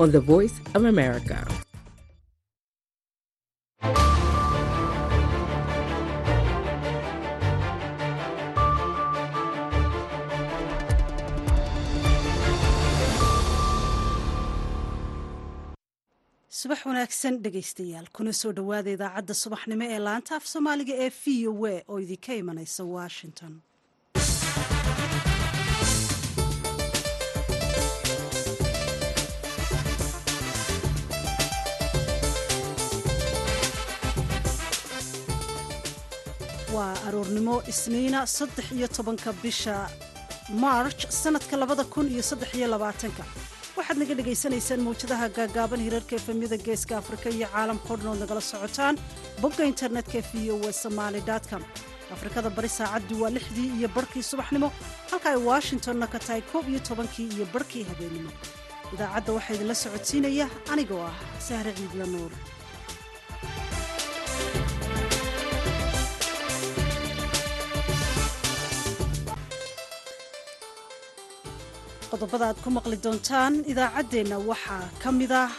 on the Voice of America. subax wanaagsan dhegaystayaal kuna soo dhowaada idaacadda subaxnimo ee laanta af soomaaliga ee v o a oo idinka imanaysa washington waa aroornimo isniina saddex iyo tobanka bisha march sanadka labada kun iyo saddex iyo labaatanka. Waxaad naga dhagaysanaysaan mawjadaha gaagaaban hirarka efemyada geeska afrika iyo caalamkao dhan ood nagala socotaan bogga internetka v o w somaali com. Afrikada bari saacaddu waa lixdii iyo barhkii subaxnimo halka ay washingtonna ka tahay koob iyo tobankii iyo barhkii habeennimo idaacadda waxaa idinla socodsiinaya anigoo ah sahre ciidla nuur qodobada aad ku maqli doontaan idaacaddeenna waxaa ka mid ah.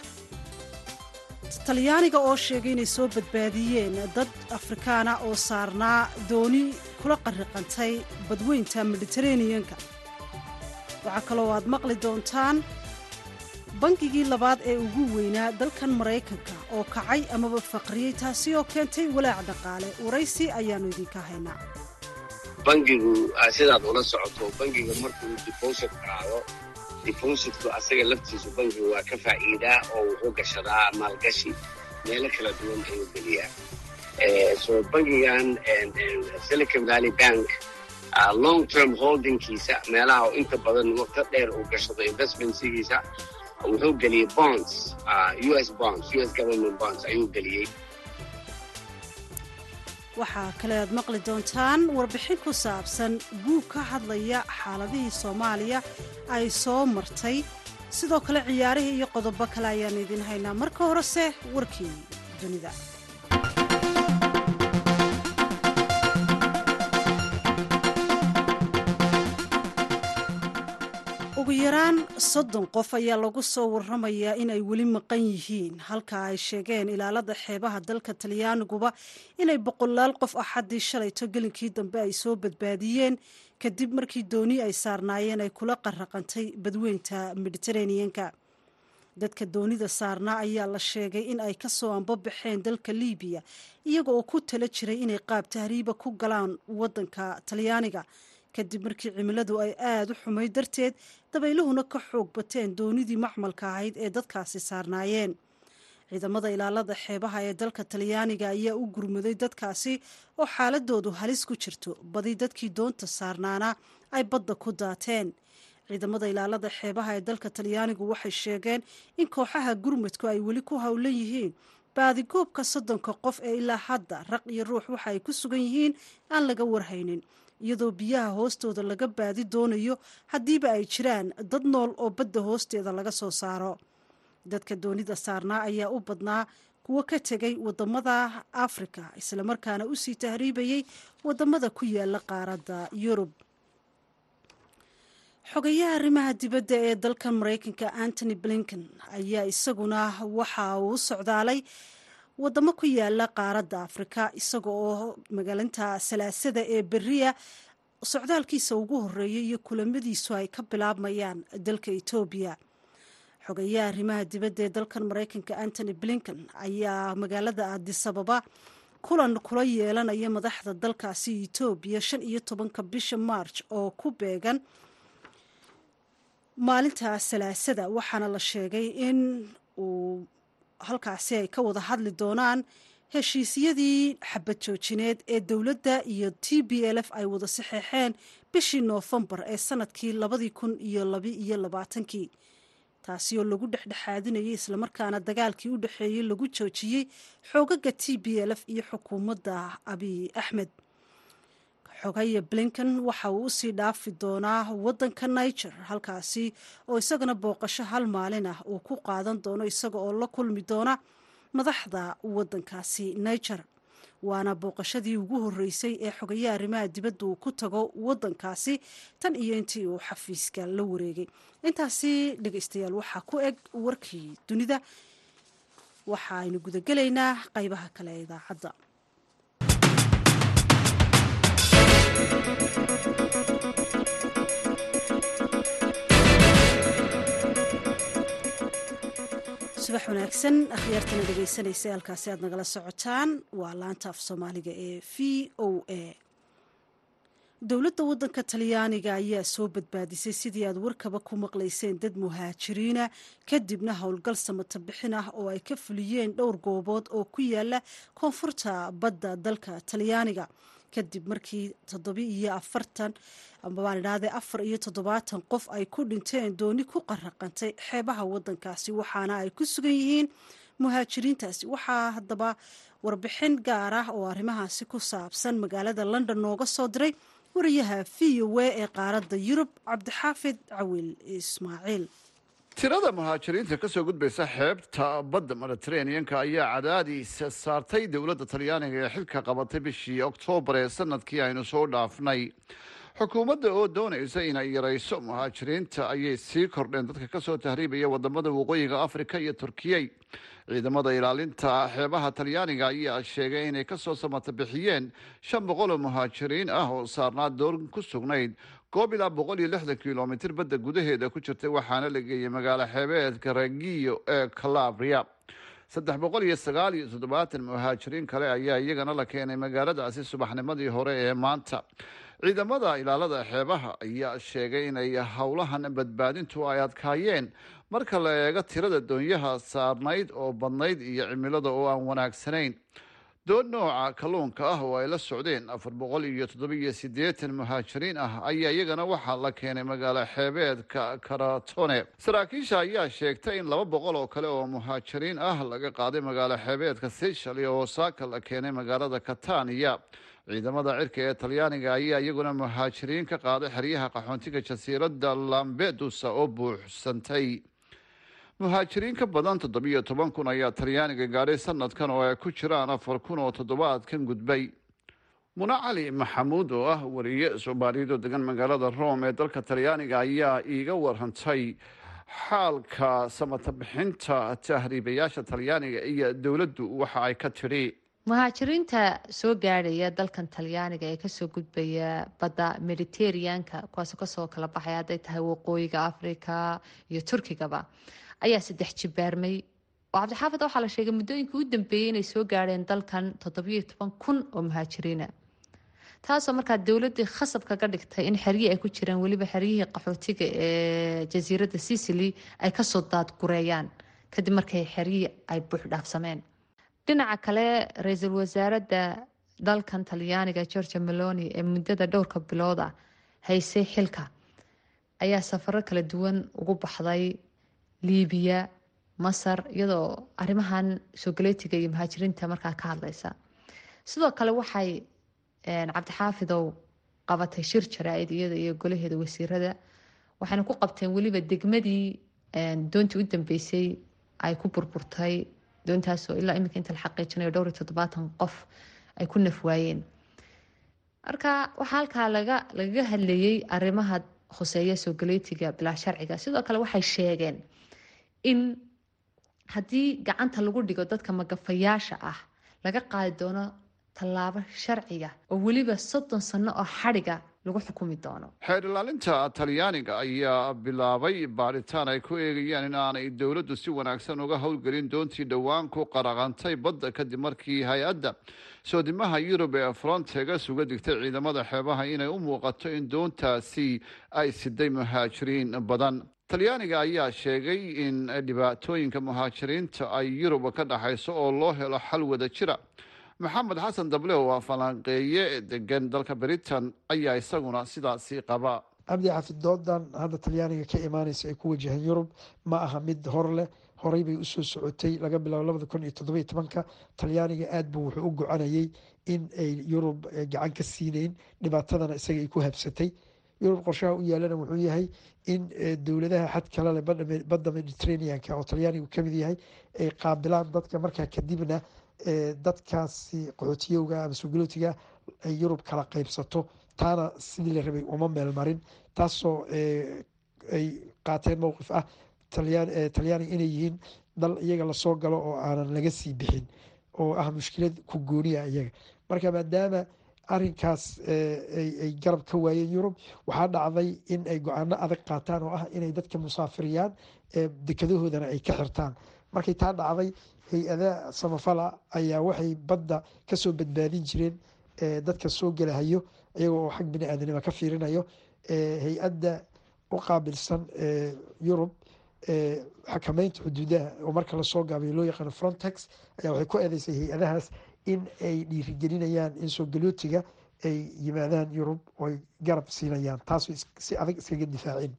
Talyaaniga oo sheegay inay soo badbaadiyeen dad afrikaana oo saarnaa dooni kula qarriqantay badweynta mediteraneanka waxaa kaloo aad maqli doontaan bangigii labaad ee ugu weynaa dalkan maraykanka oo kacay amaba faqriyey taasi oo keentay walaac dhaqaale. Waraysi ayaannu idinka haynaa bangigu sidaad ula socoto bangiga markuu deposit qaado depositku asaga laftiisu bangigu waa ka faa'iidaa oo wuxuu gashadaa maalgashi meelo kala duwan ayuu geliyaa. So bangigan silicon valley bank long term holdingkiisa meelaha oo inta badan waqto dheer uu gashado investmentsigiisa wuxuu geliyey bonds u s bonds u s government bonds ayuu geliyey waxaa kale aad maqli doontaan warbixin ku saabsan buug ka hadlaya xaaladihii soomaaliya ay soo martay. Sidoo kale ciyaarihii iyo qodobo kale ayaan idiin haynaa. Marka horese warkii dunida yaraan soddon qof ayaa lagu soo warramayaa inay weli maqan yihiin. Halka ay sheegeen ilaalada xeebaha dalka talyaaniguba inay boqolaal qof axaddii shalayto gelinkii dambe ay soo badbaadiyeen kadib markii dooni ay saarnaayeen ay kula qarraqantay badweynta mediteraneanka dadka doonida saarnaa ayaa la sheegay in ay ka soo ambabaxeen dalka libiya iyaga oo ku tala jiray inay qaab tahriiba ku galaan waddanka talyaaniga kadib markii cimiladu ay aada u xumay darteed dabayluhuna ka xoog bateen doonidii macmalka ahayd ee dadkaasi saarnaayeen. Ciidamada ilaalada xeebaha ee dalka talyaaniga ayaa u gurmaday dadkaasi oo xaaladoodu halis ku jirto badi dadkii doonta saarnaana ay badda ku daateen. Ciidamada ilaalada xeebaha ee dalka talyaanigu waxay sheegeen in kooxaha gurmadku ay weli ku howlan yihiin baadigoobka soddonka qof ee ilaa hadda raq iyo ruux waxa ay ku sugan yihiin aan laga warhaynin iyadoo biyaha hoostooda laga baadi doonayo haddiiba ay jiraan dad nool oo badda hoosteeda laga soo saaro. Dadka doonida saarnaa ayaa u badnaa kuwo ka tegay waddamada afrika islamarkaana u sii tahriibayay waddamada ku yaalla qaaradda yurub. Xogayaha arrimaha dibadda ee dalkan maraykanka antony blinken ayaa isaguna waxa uu socdaalay wadamo ku yaalla qaaradda afrika isaga oo magaalinta salaasada ee beriya socdaalkiisa ugu horeeyay iyo kulamadiisu ay ka bilaabmayaan dalka etoobiya xogayaha arrimaha dibadda ee dalkan maraykanka antony blinken ayaa magaalada adisababa kulan kula yeelanaya madaxda dalkaasi etoobiya shan iyo tobanka bisha march oo ku beegan maalinta salaasada waxaana la sheegay in uu halkaasi ay ka wada hadli doonaan heshiisyadii xabad joojineed ee dowladda iyo t b l f ay wada saxeexeen bishii noofembar ee sannadkii labadii kun iyo labaiyo labaatankii. Taasi oo lagu dhexdhexaadinayay islamarkaana dagaalkii u dhexeeyey lagu joojiyey xoogaga t b l f iyo xukuumadda abiy axmed xogaya blinken waxa uu u sii dhaafi doonaa waddanka niger halkaasi oo isagana booqasho hal maalin ah uu ku qaadan doono isaga oo la kulmi doona madaxda waddankaasi niger. Waana booqashadii ugu horreysay ee xogayaha arrimaha dibadda uu ku tago waddankaasi tan iyo intii uu xafiiska la wareegay. Intaasi dhegeystayaal waxaa ku eg warkii dunida. Waxa aynu gudagelaynaa qaybaha kale ee idaacadda subax wanaagsan akhyaartana dhegeysanaysa halkaasi aad nagala socotaan. Waa laanta af soomaaliga ee v o a. Dowladda waddanka talyaaniga ayaa soo badbaadisay sidii aad warkaba ku maqlayseen dad muhaajiriina kadibna howlgal samata bixin ah oo ay ka fuliyeen dhowr goobood oo ku yaalla koonfurta badda dalka talyaaniga kadib markii toddobi iyo afartan amabaan idhahdee afar iyo toddobaatan qof ay ku dhinteen dooni ku qaraqantay xeebaha waddankaasi. Waxaana ay ku sugan yihiin muhaajiriintaasi. Waxaa haddaba warbixin gaar ah oo arrimahaasi ku saabsan magaalada london nooga soo diray wariyaha v o a ee qaaradda yurub cabdixaafid cawil ismaaciil tirada muhaajiriinta ka soo gudbaysa xeebta badda mediteraneanka ayaa cadaadiis saartay dowladda talyaaniga ee xilka qabatay bishii oktoobar ee sannadkii aynu soo dhaafnay. Xukuumadda oo doonaysa inay yarayso muhaajiriinta ayay sii kordheen dadka ka soo tahriibaya waddamada waqooyiga afrika iyo turkiyey ciidamada ilaalinta xeebaha talyaaniga ayaa sheegay inay ka soo samata bixiyeen shan boqol oo muhaajiriin ah oo saarnaa doon ku sugnayd goob ilaa boqol iyo lixdan kilomitir badda gudaheeda ku jirtay waxaana la geeyey magaalo xeebeedka ragiyo ee calabria. Saddex boqol iyo sagaal iyo toddobaatan muhaajiriin kale ayaa iyagana la keenay magaaladaasi subaxnimadii hore ee maanta. Ciidamada ilaalada xeebaha ayaa sheegay inay howlahan badbaadintu ay adkaayeen marka la eego tirada doonyaha saarnayd oo badnayd iyo cimilada oo aan wanaagsanayn doon nooca kalluunka ah oo ay la socdeen afar boqol iyo toddobiyo siddeetan muhaajiriin ah ayaa iyagana waxaa la keenay magaalo xeebeedka karatone. Saraakiisha ayaa sheegtay in laba boqol oo kale oo muhaajiriin ah laga qaaday magaalo xeebeedka seychal iyo osaaka la keenay magaalada katania ciidamada cirka ee talyaaniga ayaa iyaguna muhaajiriin ka qaaday xeryaha qaxoontiga jasiiradda lambedusa oo buuxsantay muhaajiriin ka badan toddobiyo toban kun ayaa talyaaniga gaadhay sanadkan oo ay ku jiraan afar kun oo toddobaadkan gudbay. Muna cali maxamuud oo ah wariye soomaaliyeed oo degan magaalada rome ee dalka talyaaniga ayaa iiga warantay xaalka samata bixinta tahriibayaasha talyaaniga iyo dowladdu waxa ay ka tidhi. Muhaajiriinta soo gaadhaya dalkan talyaaniga ee ka soo gudbaya badda mediteraneanka kuwaasoo ka soo kala baxaya hadday tahay waqooyiga africa iyo turkigaba ayaa saddex jibaarmay oo cabdixaafid waxaa la sheegay muddooyinkii u dambeeyey inay soo gaadheen dalkan toddobiyo toban kun oo muhaajiriina taasoo markaa dowladii khasab kaga dhigtay in xeryi ay ku jiraan weliba xeryihii qaxootiga ee jasiiradda sicily ay ka soo daadgureeyaan kadib markay xeryihii ay buux dhaafsameen. Dhinaca kale ra'iisul wasaaradda dalkan talyaaniga georgia meloni ee muddada dhowrka bilooda haysay xilka ayaa safaro kala duwan ugu baxday liibiya masar iyadoo arrimahan soogaleetiga iyo muhaajiriinta markaa ka hadleysa sidoo kale waxay cabdixaafidow qabatay shir jaraa-id iyada iyo golaheeda wasiirada. Waxayna ku qabteen weliba degmadii doontii u dambeysay ay ku burburtay doontaasoo ilaa iminka inta la xaqiijinayo dhowr iyo toddobaatan qof ay ku nafwaayeen. Marka waxaa halkaa laga lagaga hadlayay arrimaha khuseeya soogaleetiga bilaa sharciga. Sidoo kale waxay sheegeen in haddii gacanta lagu dhigo dadka magafayaasha ah laga qaadi doono tallaabo sharciga oo weliba soddon sano oo xadhiga lagu xukumi doono. Xeer ilaalinta talyaaniga ayaa bilaabay baaritaan ay ku eegayaan in aanay dowladdu si wanaagsan uga howlgelin doontii dhowaan ku qaraqantay badda kadib markii hay'adda soodimaha yurub ee frontega suga digtay ciidamada xeebaha inay u muuqato in doontaasi ay siday muhaajiriin badan talyaaniga ayaa sheegay in dhibaatooyinka muhaajiriinta ay yurub ka dhaxayso oo loo helo xal wada jira. Maxamed xasan dable waa falanqeeye degan dalka britain ayaa isaguna sidaasi qaba cabdi xafid doodan hadda talyaaniga ka imaaneysa ay ku wajahaan yurub ma aha mid hor leh. Horey bay u soo socotay laga bilaabo labada kun iyo toddobiyo tobanka. Talyaaniga aad buu wuxuu u gocanayay in ay yurub gacan ka siineyn dhibaatadana isaga ay ku habsatay yurub qorshaha u yaalana wuxuu yahay in dowladaha xad kale leh badda mediterraneanka oo talyaanigu ka mid yahay ay qaabilaan dadka markaa kadibna dadkaasi qaxootiyowga ama suugulootiga ay yurub kala qeybsato taana sidii la rabay uma meel marin taasoo ay qaateen mowqif ah talyaaniga inay yihiin dal iyaga la soo galo oo aanan laga sii bixin oo ah mushkilad ku gooniya iyaga. Marka maadaama arinkaas ay garab ka waayeen yurub waxaa dhacday in ay go'aano adag qaataan oo ah inay dadka musaafiriyaan dekadahoodana ay ka xirtaan. Markay taa dhacday hay'ada samafala ayaa waxay badda ka soo badbaadin jireen dadka soo gelahayo iyaga oo xag bini aadanima ka fiirinayo hay'adda u qaabilsan yurub xakameynta xuduudaha. Oo marka la soo gaabayo loo yaqaano frontex ayaa waxay ku eedeysay hay'adahaas in ay dhiirigelinayaan in soo galootiga ay yimaadaan yurub oo ay garab siinayaan taasoo si adag iskaga difaacin.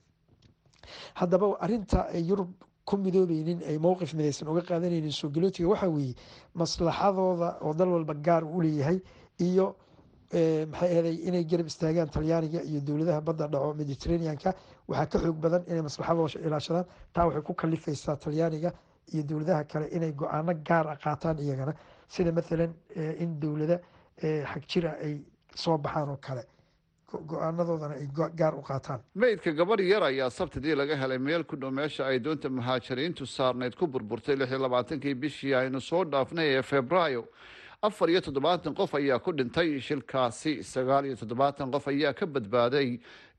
Haddaba arinta ay yurub ku midoobeynin ay mowqif midaysan uga qaadanaynin soo galootiga waxaa weeye maslaxadooda oo dal walba gaar u leeyahay iyo maxay ahaday inay garab istaagaan talyaaniga iyo dowladaha badda dhaco mediterraneanka waxaa ka xoog badan inay maslaxadooda ilaashadaan. Taa waxay ku kalifaysaa talyaaniga iyo dowladaha kale inay go'aano gaar a qaataan iyagana sida mathalan in dowladda xag jira ay soo baxaan oo kale. Go'aanadoodana ay gaar u qaataan. Meydka gabadh yar ayaa sabtidii laga helay meel ku dhow meesha ay doonta muhaajiriintu saarnayd ku burburtay lix iyo labaatankii bishii aynu soo dhaafnay ee febraayo afar iyo toddobaatan qof ayaa ku dhintay shilkaasi. Sagaal iyo toddobaatan qof ayaa ka badbaaday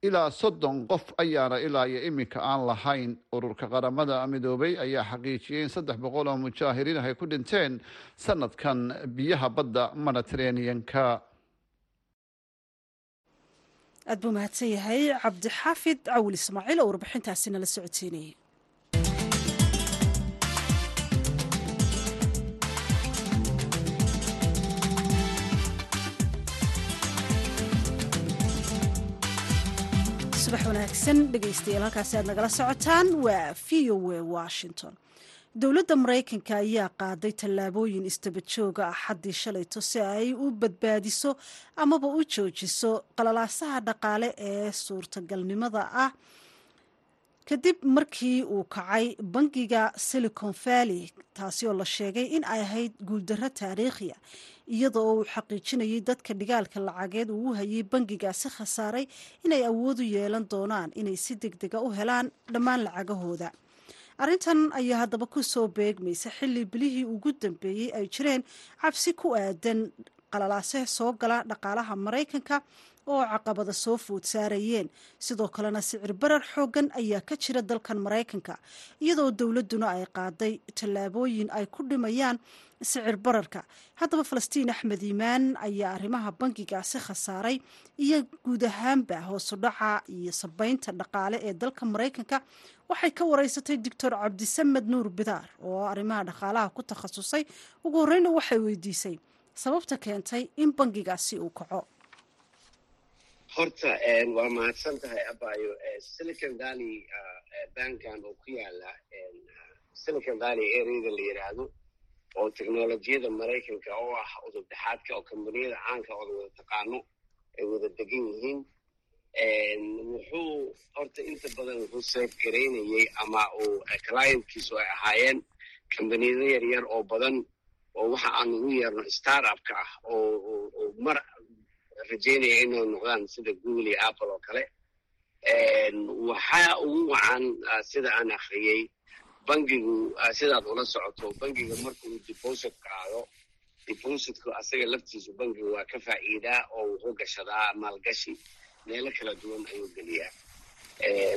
ilaa soddon qof ayaana ilaa iyo iminka aan lahayn. Ururka qaramada midoobay ayaa xaqiijiyey in saddex boqol oo mujaahiriin ay ku dhinteen sanadkan biyaha badda mediterraneanka. Aad buu mahadsan yahay cabdixaafid cawil ismaaciil oo warbixintaasi nala socodsiinayay subax wanaagsan dhegaystayaal halkaasi aad nagala socotaan waa v o a washington. Dowladda maraykanka ayaa qaaday tallaabooyin istabajooga ah xaddii shalayto si ay u badbaadiso amaba u joojiso qalalaasaha dhaqaale ee suurtagalnimada ah kadib markii uu kacay bangiga silicon valley taasi oo la sheegay in ay ahayd guuldarro taariikhiya iyadoo uu xaqiijinayay dadka dhigaalka lacageed uu u hayay bangigaasi khasaaray inay awood u yeelan doonaan inay si deg dega u helaan dhammaan lacagahooda. Arrintan ayaa haddaba ku soo beegmaysa xilli bilihii ugu dambeeyey ay jireen cabsi ku aadan qalalaase soo gala dhaqaalaha maraykanka oo caqabada soo food saarayeen. Sidoo kalena sicir barar xooggan ayaa ka jira dalkan maraykanka iyadoo dowladduna ay qaaday tallaabooyin ay ku dhimayaan sicir bararka. Haddaba falastiin axmed iimaan ayaa arrimaha bangigaasi khasaaray iyo guud ahaanba hoosu dhaca iyo sabeynta dhaqaale ee dalka maraykanka. Waxay ka wareysatay doctor cabdisamed nuur bidaar oo arrimaha dhaqaalaha ku takhasusay. Ugu horreyna waxay weydiisay sababta keentay in bangigaasi uu kaco horta waa mahadsan tahay abayo silicon valley bankan oo ku yaalla silicon valley areada la yidhaahdo oo technolojiyada maraykanka oo ah udubdhexaadka oo kombaniyada caanka ooda wada taqaano ay wada degan yihiin. Wuxuu horta inta badan wuxuu safe garaynayey ama uu clientkiisu ay ahaayeen kombaniyada yaryar oo badan oo waxa aanu ugu yeerno startupka ah oo mar rajaynaya inay noqdaan sida google iyo apple oo kale. Waxaa ugu wacan sida aan akhriyey bangigu sidaad ula socoto bangiga marka uu deposit qaado depositku asaga laftiisu bangiga waa ka faa'iidaa oo wuxuu gashadaa maalgashi meelo kala duwan ayuu geliyaa.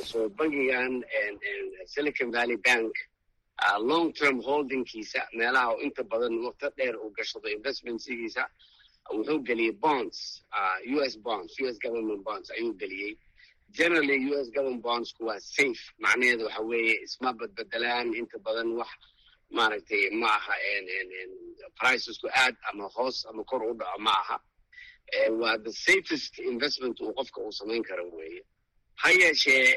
So bangigan silicon valley bank long term holdingkiisa meelaha inta badan waqto dheer uu gashado investmentsigiisa wuxuu geliyey bonds u s bonds u s government bonds ayuu geliyey generally u s government bondsku waa safe macnaheedu waxa weeye isma badbedelaan inta badan wax maaragtay ma aha pricesku aad ama hoos ama kor u dhaco ma aha. Waa the safest investment uu qofka uu samayn karo weeye. Ha yeeshee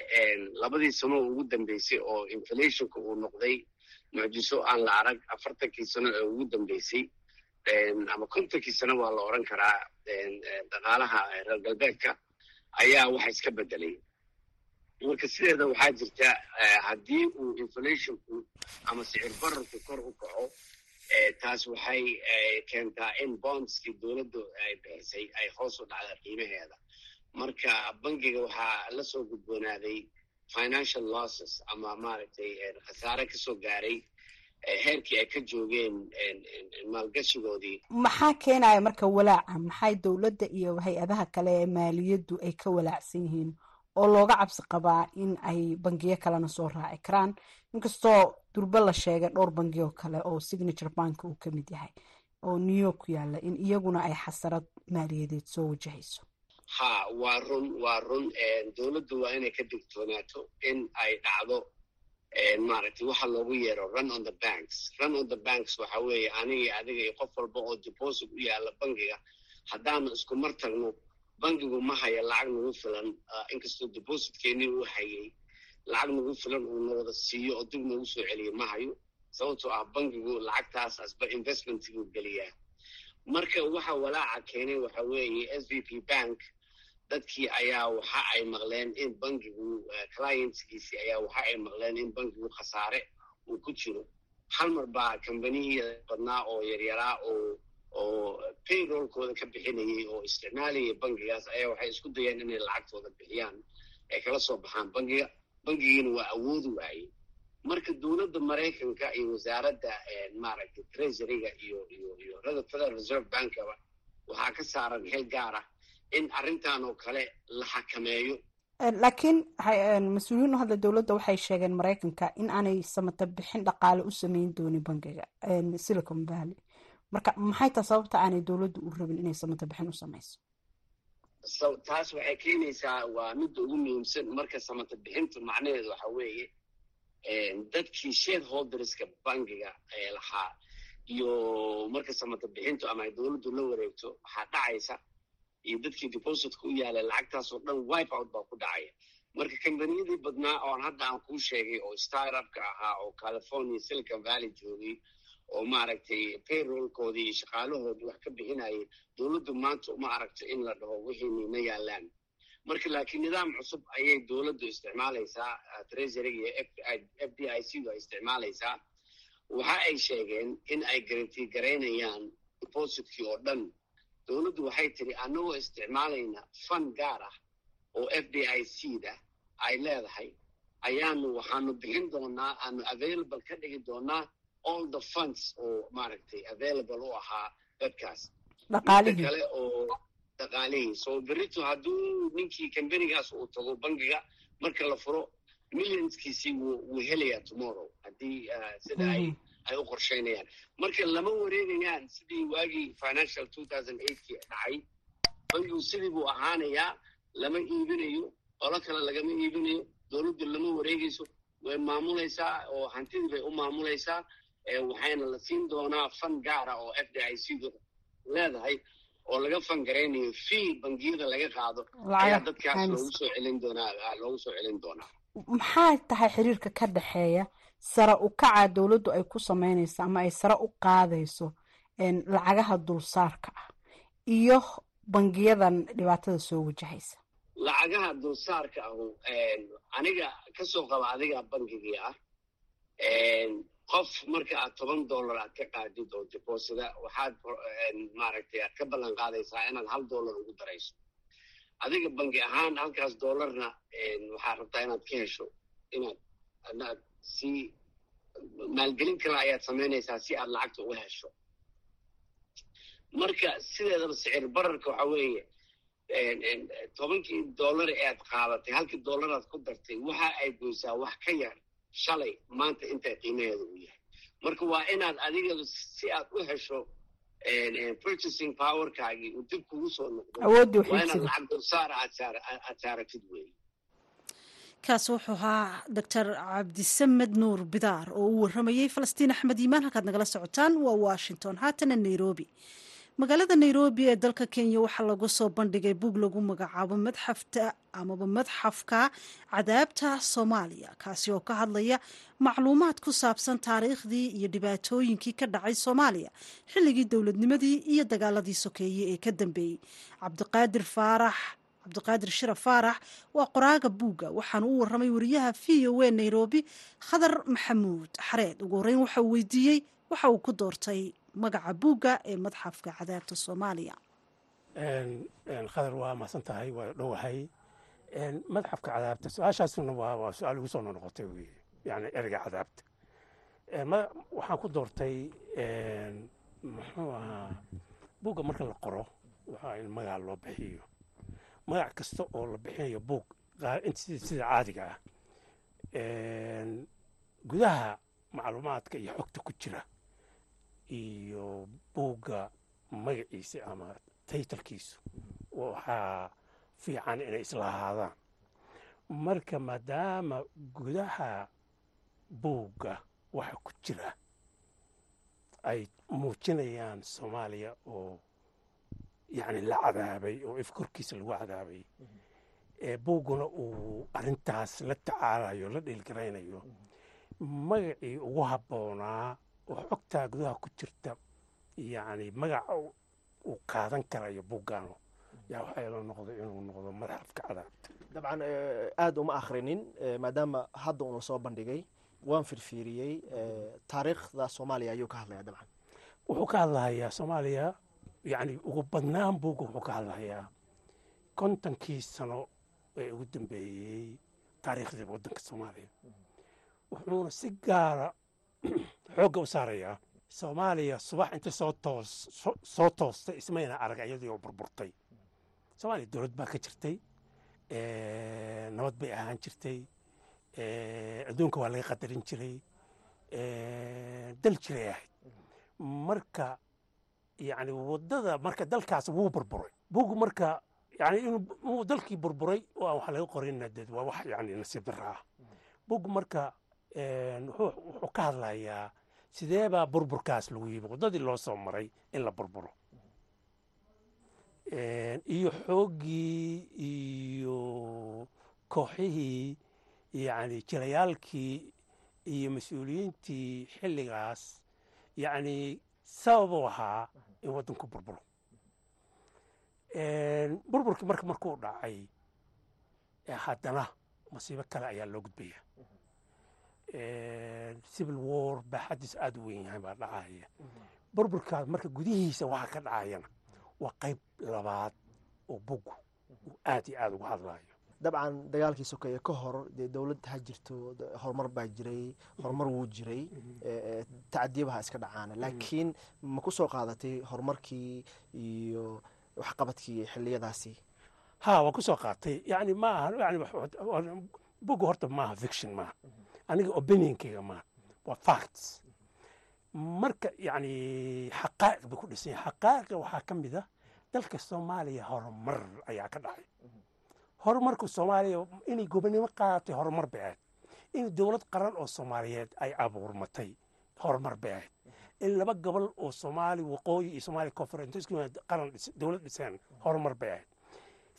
labadii sano ugu dambeysay oo inflationka uu noqday mucjiso aan la arag afartankii sano ee ugu dambeysay ama kontonkii sano waa la oran karaa dhaqaalaha reer galbeedka ayaa waxa iska bedelay marka sideeda waxaa jirta haddii uu inflationku ama sicir bararku kor u kaco taas waxay keentaa in bondskii dowladdu ay bixisay ay hoos u dhacda qiimaheeda. Marka bangiga waxaa la soo gudboonaaday financial losses ama maaragtay khasaare ka soo gaaray heerkii ay ka joogeen maalgashigoodii. Maxaa keenaya marka walaaca? Maxay dowladda iyo hay'adaha kale ee maaliyaddu ay ka walaacsan yihiin oo looga cabsi qabaa in ay bangiyo kalena soo raaci karaan? Inkastoo durbe la sheegay dhowr bangi oo kale oo signature bank uu ka mid yahay oo new york ku yaalla in iyaguna ay xasarad maaliyadeed soo wajahayso. Ha waa run waa run dowladdu waa inay ka digtoonaato in ay dhacdo maaragtay waxa loogu yeero run on the banks. Run on the banks waxa weeye aniga adiga iyo qof walba oo deposit u yaalla bangiga haddaanu isku mar tagno bangigu ma haya lacag nagu filan inkastoo depositkeenii uu hayay lacag nagu filan uu nawada siiyo oo dib noogu soo celiyo ma hayo sababtoo ah bangigu lacagtaas asba investmentguu geliyaa. Marka waxa walaaca keenay waxa weeye s v p bank dadkii ayaa waxa ay maqleen in bangigu clientskiisii ayaa waxa ay maqleen in bangigu khasaare uu ku jiro. Hal mar baa kambanihii badnaa oo yaryaraa oo oo payrollkooda ka bixinayay oo isticmaalayay bangigaas ayaa waxay isku dayeen inay lacagtooda bixiyaan ay kala soo baxaan. Bangiga bangigiina waa awoodi waayey marka dowladda maraykanka iyo wasaaradda maaragtay treasuryga iyo iyo iyo federal reserve bankaba waxaa ka saaran xil gaar ah in arrintan oo kale la xakameeyo. Laakiin mas'uuliyiin u hadla dowladda waxay sheegeen maraykanka in aanay samata bixin dhaqaale u sameyn doonin bangiga silicon valley. Marka maxay taa sababta aanay dowladdu u rabin inay samata bixin u samayso? Taas waxay keenaysaa waa midda ugu muhiimsan marka samata bixinta macnaheedu waxa weeye dadkii shareholderska bangiga ee lahaa iyo marka samata bixintu ama ay dowladdu la wareegto waxaa dhacaysa iyo dadkii depositka u yaalay lacagtaas oo dhan wipe out baa ku dhacaya. Marka kambaniyadii badnaa oon hadda aan kuu sheegay oo startupka ahaa oo california silicon valley joogay oo maaragtay payrollkoodii iyo shaqaalahoodii wax ka bixinayay dowladdu maanta uma aragto in la dhaho wixii nina yaalaan marka laakiin nidaam cusub ayay dowladdu isticmaalaysaa treasuryga iyo f d i c du ay isticmaalaysaa. Waxa ay sheegeen in ay garanti garaynayaan depositkii oo dhan dowladdu waxay tiri annagoo isticmaalayna fan gaar ah oo f d i c da ay leedahay ayaanu waxaanu bixin doonaa aanu available ka dhigi doonaa all the funds oo maaragtay available u ahaa dadkaas. Dhaqaalihii. Kale oo dhaqaalihii. So berito hadduu ninkii kambanigaas uu tago bangiga marka la furo millionskiisii wuu wuu helayaa tomorrow. Haddii sida ay ay u qorsheynayaan. Marka lama wareegayaan sidii waagii financial two thousand eightkii dhacay bangigu sidii buu ahaanayaa lama iibinayo qolo kale lagama iibinayo dowladdu lama wareegayso way maamulaysaa oo hantidii bay u maamulaysaa waxayna la siin doonaa fan gaara oo f d i c du leedahay oo laga fangaraynayo fee bangiyada laga qaado. Ayaa dadkaas loogu soo celin doonaa loogu soo celin doonaa. Maxaa tahay xiriirka ka dhexeeya sare u kaca dowladdu ay ku sameynayso ama ay sare u qaadayso lacagaha dulsaarka ah iyo bangiyadan dhibaatada soo wajahaysa. Lacagaha dulsaarka ahu aniga ka soo qaba adiga bangigii ah qof marka aad toban dollar aad ka qaadid oo deposida waxaad maaragtay aad ka ballan qaadaysaa inaad hal dollar ugu darayso. Adiga bangi ahaan halkaas dollarna waxaad rabtaa inaad ka hesho inaad si maalgelin kale ayaad samaynaysaa si aad lacagta uga hesho. Marka sideedaba sicir bararka waxa weeye tobankii dollar ee aad qaadatay halkii dollaraad ku dartay waxa ay goysaa wax ka yar shalay maanta intaa qiimaheeda uu yahay. Marka waa inaad adiga si aad u hesho purchasing powerkaagii uu dib kugu soo noqdo. Waa inaad lacag aad saara- aad saaratid weeye kaasi wuxuu ahaa doctor cabdisamed nuur bidaar oo uu waramayey falastiin axmed iimaan. Halkaad nagala socotaan waa washington haatana nairobi. Magaalada nairobi ee dalka kenya waxaa lagu soo bandhigay bug lagu magacaabo madxafta amaba madxafka cadaabta soomaaliya kaasi oo ka hadlaya macluumaad ku saabsan taariikhdii iyo dhibaatooyinkii ka dhacay soomaaliya xilligii dowladnimadii iyo dagaaladii sokeeye ee ka dambeeyey cabdiqaadir faarax cabdiqaadir shira faarax waa qoraaga buugga waxaana u waramay wariyaha v o a nairobi khadar maxamuud xareed. Ugu horeyn waxa uu weydiiyey waxa uu ku doortay magaca buugga ee madxafka cadaabta soomaaliya. Khadar waa mahadsan tahay waa dhowahay. Madxafka cadaabta su'aashaasuna waa su'aal igu soo noqotay wey yani ereyga cadaabta waxaan ku doortay muxuu ahaa buugga marka la qoro waxaa in magaca loo bixiyo magac kasta oo la bixinayo buug sida caadiga ah gudaha macluumaadka iyo xogta ku jira iyo buugga magaciisa ama taytalkiisu waxaa fiican inay isla ahaadaan. Marka maadaama gudaha buugga waxa ku jira ay muujinayaan soomaaliya oo yacni la cadaabay oo if korkiisa lagu cadaabay buugguna uu arrintaas la tacaalayo la dhiilgaraynayo magacii ugu habboonaa oo xogtaa gudaha ku jirta yacni magaca uu qaadan karayo buuggaanu yaa waxaa ila inuu noqdo madxafka cadaabta dabcan aada uma akhrinin maadaama hadda uuna soo bandhigay waan firfiiriyey taariikhda soomaaliya ayuu ka hadlayaa dabcan wuxuu ka hadlahayaa soomaaliya yacni ugu badnaan buugga wuxuu ka hadlahayaa kontonkii sano ee ugu dambeeyey taariikhdii waddanka soomaaliya wuxuuna si gaara xoogga u saarayaa soomaaliya subax inta soo toos soo toostay ismayna arag iyadii oo burburtay. Soomaaliya dowlad baa ka jirtay nabad bay ahaan jirtay adduunka waa laga qadarin jiray dal jiray ahayd. Marka yani waddada marka dalkaas wuu burburay. Bugu marka yani inuu dalkii burburay wax laga qorina dee waa wax yani nasiib darra ah. Bugu marka wuxuu ka hadlayaa sidee baa burburkaas lagu yimi waddadii loo soo maray in la burburo. Iyo xooggii iyo kooxihii yani jilayaalkii iyo mas'uuliyiintii xilligaas yacni sababuu ahaa in waddanku burburo burburkii marka markuu dhacay haddana masiibo kale ayaa loo gudbaya. Civil war baaxaddiis aada u weyn yahay baa dhacaya. Burburkaas marka gudihiisa waxa ka dhacayana waa qayb labaad oo bugu uu aad iyo aada uga hadlayo dabcan dagaalkii sokeeye ka hor dee dowlad ha jirto horumar baa jiray horumar wuu jiray tacadiyabaha iska dhacaana. Laakiin ma ku soo qaadatay horumarkii iyo waxqabadkii xiliyadaasi ha waa ku soo qaatay. Yani ma aha yani bugu horta maaha fiction maaha aniga opinionkeyga maaha waa facts. Marka yani xaqaa'iq bay ku dhisan yahay. Xaqaa'iqa waxaa ka mid a dalka soomaaliya horumar ayaa ka dhacay horumarka soomaaliya inay gobonimo qaadatay horumar bay ahayd in dowlad qaran oo soomaaliyeed ay abuurmatay horumar bay ahayd in laba gobol oo soomaali waqooyi iyo soomaaliya koonfureed qaran dowlad dhiseen horumar bay ahayd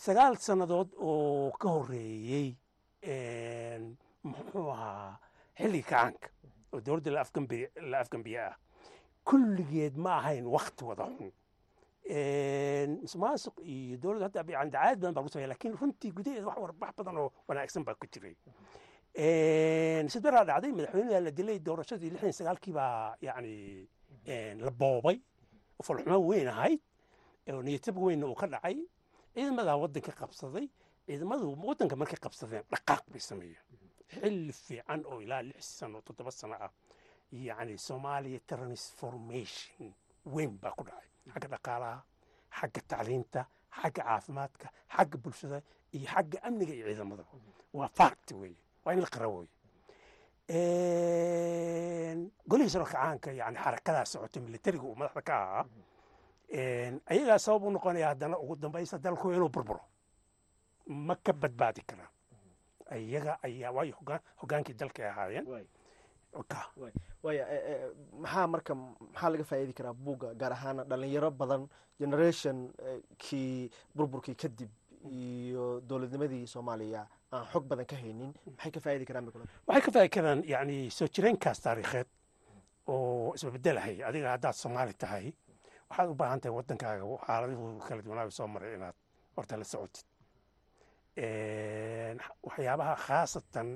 sagaal sannadood oo ka horreeyey muxuu ahaa xilliga kacaanka oo dowladda la afgambiye ah. Kulligeed ma ahayn wakti wada xun musuqmaasuq iyo dowladda hadda yani dacaayad badan baa lagu sameya laakiin runtii gudaheeda wax badan oo wanaagsan baa ku jiray. Sidbaraa dhacday madaxweynaha la dilay doorashadii lixdan sagaalkii baa yani la boobay. Oo falxumo weyn ahayd niyatab weynna uu ka dhacay. Ciidamadaa waddanka qabsaday ciidamadu waddanka markay qabsadeen dhaqaaq bay sameeyeen. Xilli fiican oo ilaa lix sano toddoba sano ah. Yani soomaaliya transformation weyn baa ku dhacay xagga dhaqaalaha xagga tacliinta xagga caafimaadka xagga bulshada iyo xagga amniga iyo ciidamada. Waa fact wey waa in la qara wey golihii kacaanka yani xarakadaa socotay militariga uu madaxda ka ahaa ayagaa sabab u noqonaya haddana ugu dambaysa dalku inuu burburo. Ma ka badbaadi karaan. Ayaga ayaa waayo hogaankii dalka ay ahaayeen waaya maxaa marka maxaa laga faa'iidi karaa buugga gaar ahaan dhalinyaro badan generation kii burburkii kadib iyo dowladnimadii soomaaliya aan xog badan ka haynin maxay ka faa'iidi karaan waxay ka faa'iidi karaan yani soo jireenkaas taariikheed oo isbabedelahay adiga haddaad soomaali tahay waxaad u baahan tahay waddankaaga xaaladihu kala duwanaaga soo maray inaad horta la socotid. Waxyaabaha khaasatan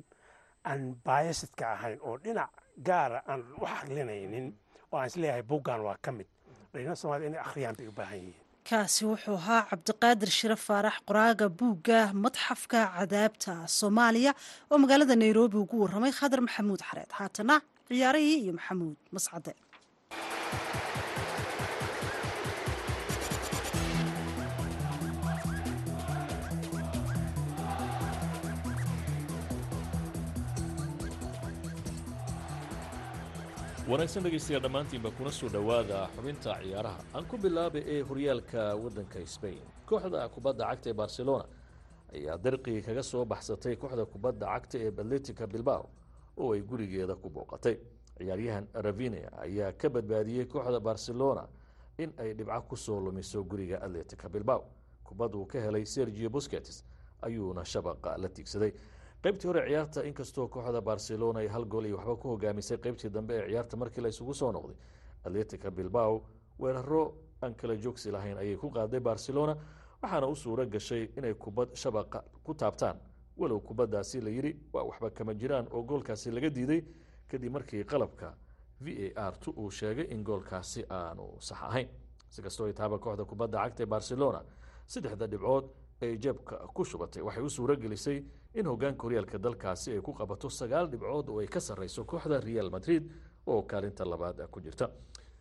aan baayasidka ahayn oo dhinac gaara aan u xaqlinaynin oo aan is leeyahay buuggan waa ka mid. Dhalinyarada soomaalida inay akhriyaan bay u baahan yihiin. Kaasi wuxuu ahaa cabdiqaadir shire faarax qoraaga buugga madxafka cadaabta soomaaliya oo magaalada nairobi ugu waramay khadar maxamuud xareed. Haatana ciyaarihii iyo maxamuud mascade wanaagsan dhegaystayaal dhammaantiinba kuna soo dhowaada xubinta ciyaaraha aan ku bilaabay ee horyaalka waddanka sbain kooxda kubadda cagta ee barcelona ayaa darqii kaga soo baxsatay kooxda kubadda cagta ee atletica bilbao oo ay gurigeeda ku booqatay. Ciyaaryahan ravinia ayaa ka badbaadiyey kooxda barcelona in ay dhibco ku soo lumiso guriga atletica bilbao. Kubad uu ka helay sergio busquets ayuuna shabaqa la tiigsaday qaybtii hore ciyaarta inkastoo kooxda barcelona ay hal gool iyo waxba ku hogaamisay qaybtii dambe ee ciyaarta markii la soo noqday atletica bilbao weeraro aan kala joogsi lahayn ayay ku qaaday barcelona waxaana u suuro gashay inay kubad shabaqa ku taabtaan. Walow kubaddaasi la yidhi waa waxba kama jiraan oo goolkaasi laga diiday kadib markii qalabka v a r t uu sheegay in goolkaasi aanu sax ahayn. Si kastoo ay taaba kooxda kubadda cagta ee barcelona saddexda dhibcood ay jeebka ku shubatay. Waxay u suuro gelisay in hogaanka horyaalka dalkaasi ay ku qabato sagaal dhibcood oo ay ka sarreyso kooxda real madrid oo kaalinta labaad ku jirta.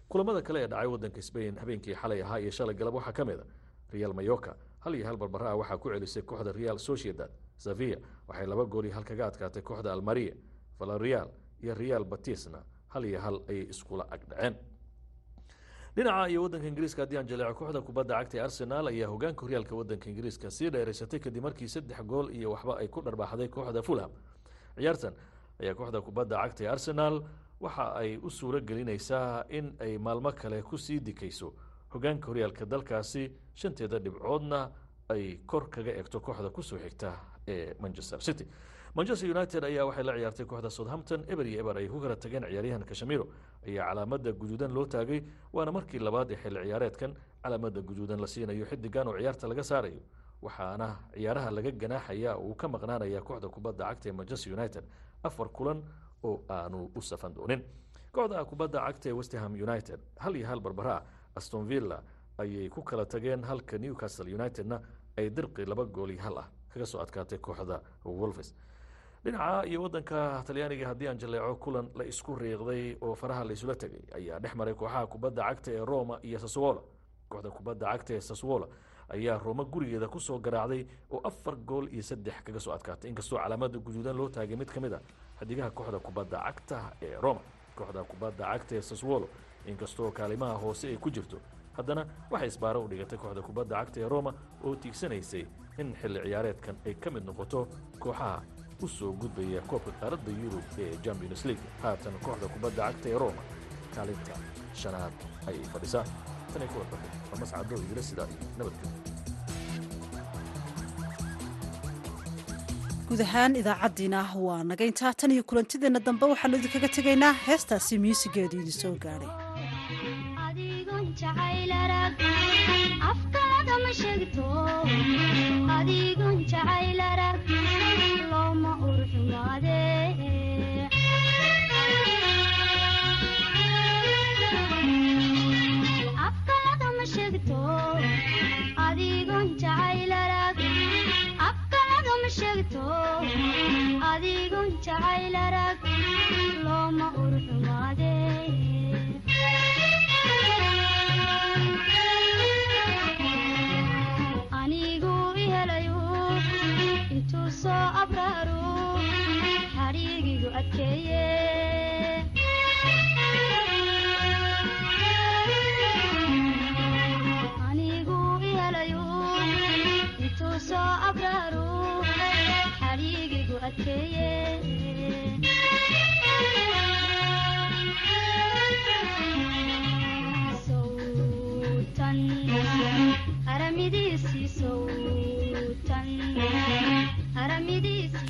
Kulamada kale ee dhacay wadanka sbain habeenkii xalay ahaa iyo shalay galab waxaa ka mid a real mayoka hal iyo hal barbara ah waxaa ku celisay kooxda real sociedad. Sevilla waxay laba gool iyo hal kaga adkaatay kooxda almaria valerial iyo real batisna hal iyo hal ayay iskula agdhaceen dhinaca iyo wadanka ingiriiska haddii aan jaleeco kooxda kubadda cagta ee arsenal ayaa hogaanka horyaalka wadanka ingiriiska sii dheeraysatay kadib markii saddex gool iyo waxba ay ku dharbaaxday kooxda fulham. Ciyaartan ayaa kooxda kubadda cagta ee arsenal waxa ay u suuro gelinaysaa in ay maalmo kale ku sii dikayso. Hogaanka horyaalka dalkaasi shanteeda dhibcoodna ay kor kaga egto kooxda ku soo xigta ee manchester city manchester united ayaa waxay la ciyaartay kooxda southampton eber iyo eber ay ku kala tageen ciyaaryahan kashamiro ayaa calaamada guduudan loo taagay waana markii labaad ee xilli ciyaareedkan calaamada guduudan la siinayo xidigan oo ciyaarta laga saarayo. Waxaana ciyaaraha laga ganaaxaya uu ka maqnaanaya kooxda kubadda cagta ee manchester united afar kulan oo aanu u safan doonin. Kooxda kubadda cagta ee westerham united hal iyo hal barbara aston villa ayay ku kala tageen halka newcastle unitedna ay dirqi laba gool iyo hal ah. Kaga soo adkaatay kooxda wolves dhinaca iyo wadanka talyaaniga haddii aan jaleeco kulan la isku riiqday oo faraha la isula tegay ayaa dhex maray kooxaha kubadda cagta ee roma iyo saswola kooxda kubadda cagta ee saswola ayaa roma gurigeeda ku soo garaacday oo afar gool iyo saddex kaga soo adkaatay. Inkastoo calaamada guduudan loo taagay mid ka mid a xidigaha kooxda kubadda cagta ee roma kooxda kubadda cagta ee saswolo inkastoo kaalimaha hoose ay ku jirto haddana waxay isbaaro u dhigatay kooxda kubadda cagta ee roma oo tiigsanaysay in xilli ciyaareedkan ay ka mid noqoto kooxaha u soo gudbaya koobka qaaradda yurub ee champions league. Haatan kooxda kubadda cagta ee roma kaalinta shanaad ayay fadhisaa. Tanay kuwa dambe waa mascado idila sidaa iyo nabadgelyo. Guud ahaan idaacaddiina waa naga intaa tan iyo kulantideenna dambe waxaanu idinkaga tegaynaa heestaasi muusigeedu idin soo gaadhay ma sheegto adigun jacayl arag looma urxumaade anigu ihelayu intuu soo abraaru xariigigu adkeeye aramidisi sowtan aramidisi